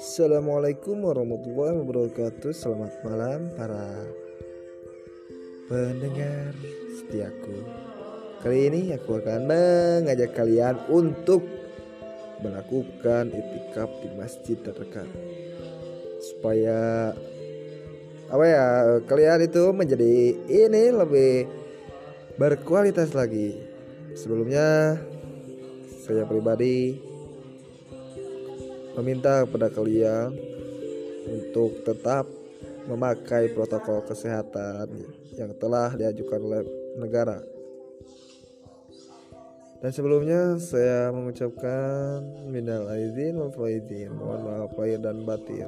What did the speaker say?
Assalamualaikum warahmatullahi wabarakatuh. Selamat malam para pendengar setiaku Kali ini aku akan mengajak kalian untuk melakukan itikaf di masjid terdekat. Supaya apa ya kalian itu menjadi ini lebih berkualitas lagi. Sebelumnya saya pribadi meminta kepada kalian untuk tetap memakai protokol kesehatan yang telah diajukan oleh negara. Dan sebelumnya saya mengucapkan minal aizin wal faizin, mohon maaf lahir dan batin.